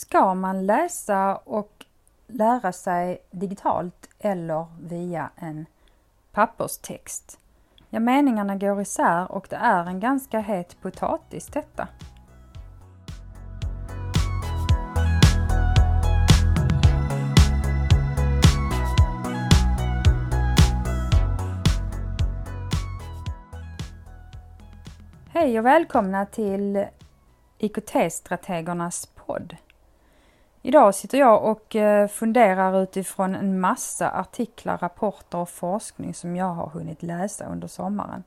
Ska man läsa och lära sig digitalt eller via en papperstext? Ja, meningarna går isär och det är en ganska het potatis detta. Hej och välkomna till IKT-strategernas podd. Idag sitter jag och eh, funderar utifrån en massa artiklar, rapporter och forskning som jag har hunnit läsa under sommaren.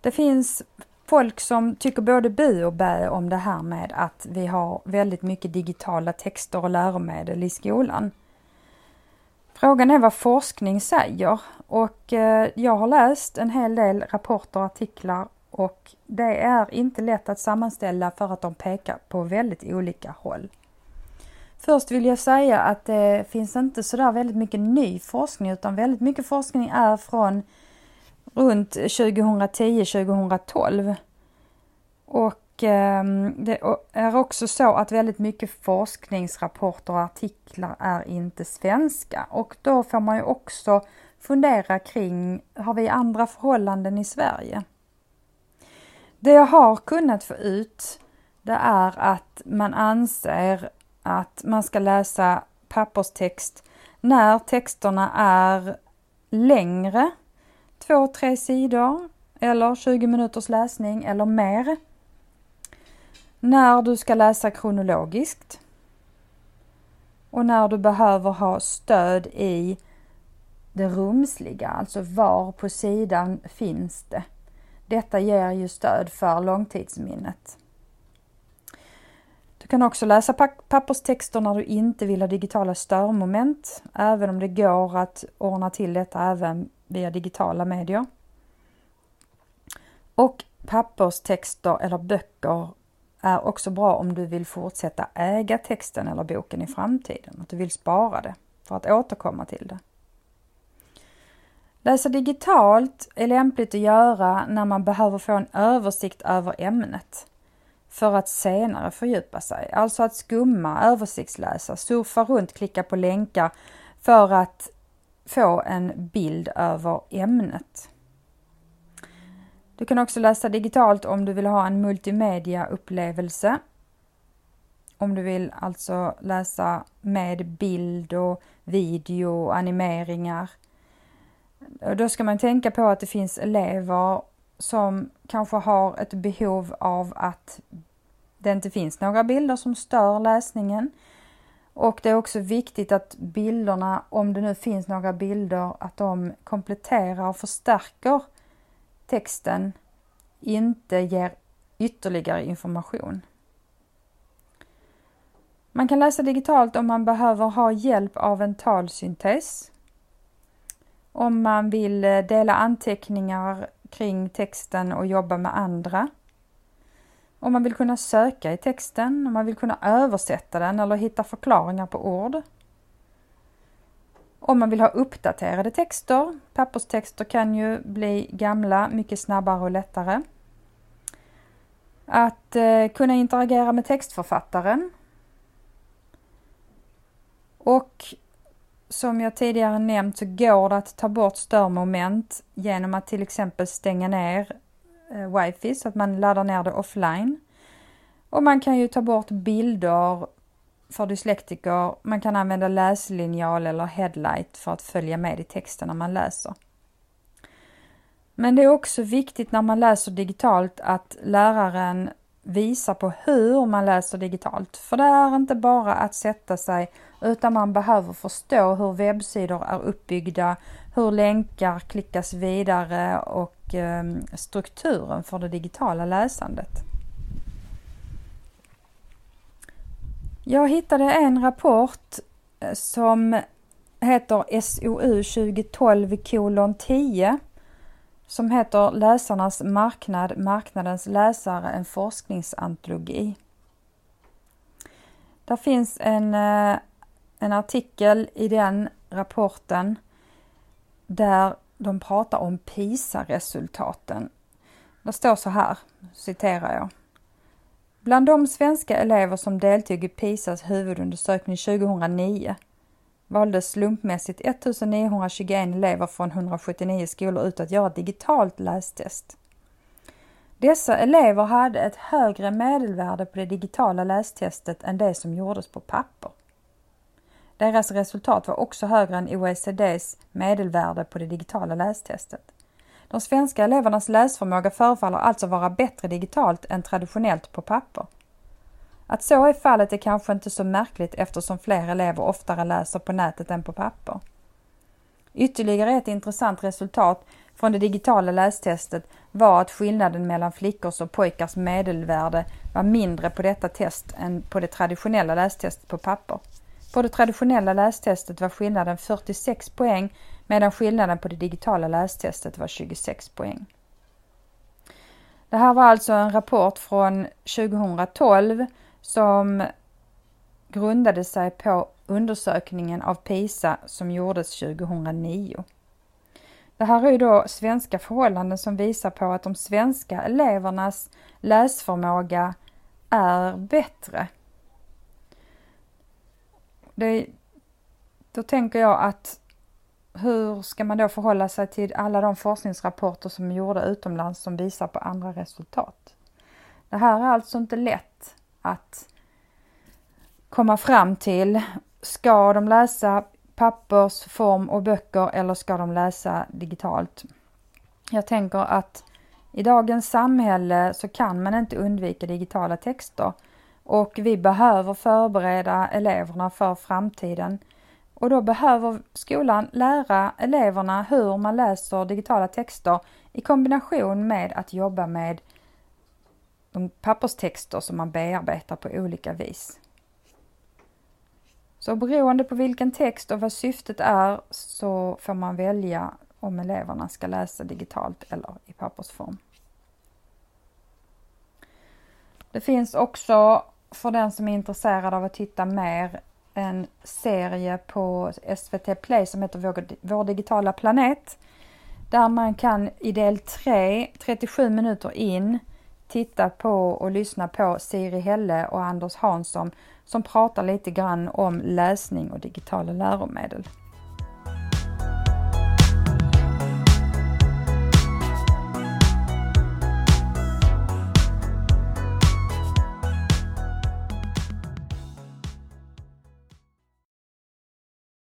Det finns folk som tycker både bu och bä om det här med att vi har väldigt mycket digitala texter och läromedel i skolan. Frågan är vad forskning säger och eh, jag har läst en hel del rapporter och artiklar och det är inte lätt att sammanställa för att de pekar på väldigt olika håll. Först vill jag säga att det finns inte sådär väldigt mycket ny forskning utan väldigt mycket forskning är från runt 2010-2012. Och ehm, det är också så att väldigt mycket forskningsrapporter och artiklar är inte svenska och då får man ju också fundera kring, har vi andra förhållanden i Sverige? Det jag har kunnat få ut det är att man anser att man ska läsa papperstext när texterna är längre, två, tre sidor eller 20 minuters läsning eller mer. När du ska läsa kronologiskt och när du behöver ha stöd i det rumsliga, alltså var på sidan finns det. Detta ger ju stöd för långtidsminnet. Du kan också läsa papperstexter när du inte vill ha digitala störmoment, även om det går att ordna till detta även via digitala medier. Och papperstexter eller böcker är också bra om du vill fortsätta äga texten eller boken i framtiden, att du vill spara det för att återkomma till det. Läsa digitalt är lämpligt att göra när man behöver få en översikt över ämnet för att senare fördjupa sig. Alltså att skumma, översiktsläsa, surfa runt, klicka på länkar för att få en bild över ämnet. Du kan också läsa digitalt om du vill ha en multimediaupplevelse. Om du vill alltså läsa med bild och video och animeringar då ska man tänka på att det finns elever som kanske har ett behov av att det inte finns några bilder som stör läsningen. Och det är också viktigt att bilderna, om det nu finns några bilder, att de kompletterar och förstärker texten, inte ger ytterligare information. Man kan läsa digitalt om man behöver ha hjälp av en talsyntes om man vill eh, dela anteckningar kring texten och jobba med andra. Om man vill kunna söka i texten, om man vill kunna översätta den eller hitta förklaringar på ord. Om man vill ha uppdaterade texter, papperstexter kan ju bli gamla mycket snabbare och lättare. Att eh, kunna interagera med textförfattaren. Och som jag tidigare nämnt så går det att ta bort störmoment genom att till exempel stänga ner eh, wifi så att man laddar ner det offline. Och man kan ju ta bort bilder för dyslektiker. Man kan använda läslinjal eller headlight för att följa med i texten när man läser. Men det är också viktigt när man läser digitalt att läraren visa på hur man läser digitalt. För det är inte bara att sätta sig utan man behöver förstå hur webbsidor är uppbyggda, hur länkar klickas vidare och ehm, strukturen för det digitala läsandet. Jag hittade en rapport eh, som heter SOU 2012 10 som heter Läsarnas marknad, marknadens läsare, en forskningsantologi. Där finns en, eh, en artikel i den rapporten där de pratar om PISA-resultaten. Det står så här, citerar jag. Bland de svenska elever som deltog i PISAs huvudundersökning 2009 valde slumpmässigt 1921 elever från 179 skolor ut att göra ett digitalt lästest. Dessa elever hade ett högre medelvärde på det digitala lästestet än det som gjordes på papper. Deras resultat var också högre än OECDs medelvärde på det digitala lästestet. De svenska elevernas läsförmåga förefaller alltså vara bättre digitalt än traditionellt på papper. Att så är fallet är kanske inte så märkligt eftersom fler elever oftare läser på nätet än på papper. Ytterligare ett intressant resultat från det digitala lästestet var att skillnaden mellan flickors och pojkars medelvärde var mindre på detta test än på det traditionella lästestet på papper. På det traditionella lästestet var skillnaden 46 poäng medan skillnaden på det digitala lästestet var 26 poäng. Det här var alltså en rapport från 2012 som grundade sig på undersökningen av PISA som gjordes 2009. Det här är ju då svenska förhållanden som visar på att de svenska elevernas läsförmåga är bättre. Det, då tänker jag att hur ska man då förhålla sig till alla de forskningsrapporter som är gjorda utomlands som visar på andra resultat? Det här är alltså inte lätt att komma fram till. Ska de läsa pappersform och böcker eller ska de läsa digitalt? Jag tänker att i dagens samhälle så kan man inte undvika digitala texter och vi behöver förbereda eleverna för framtiden. Och då behöver skolan lära eleverna hur man läser digitala texter i kombination med att jobba med de papperstexter som man bearbetar på olika vis. Så beroende på vilken text och vad syftet är så får man välja om eleverna ska läsa digitalt eller i pappersform. Det finns också för den som är intresserad av att titta mer en serie på SVT Play som heter Vår, Vår digitala planet. Där man kan i del 3, 37 minuter in, titta på och lyssna på Siri Helle och Anders Hansson som pratar lite grann om läsning och digitala läromedel.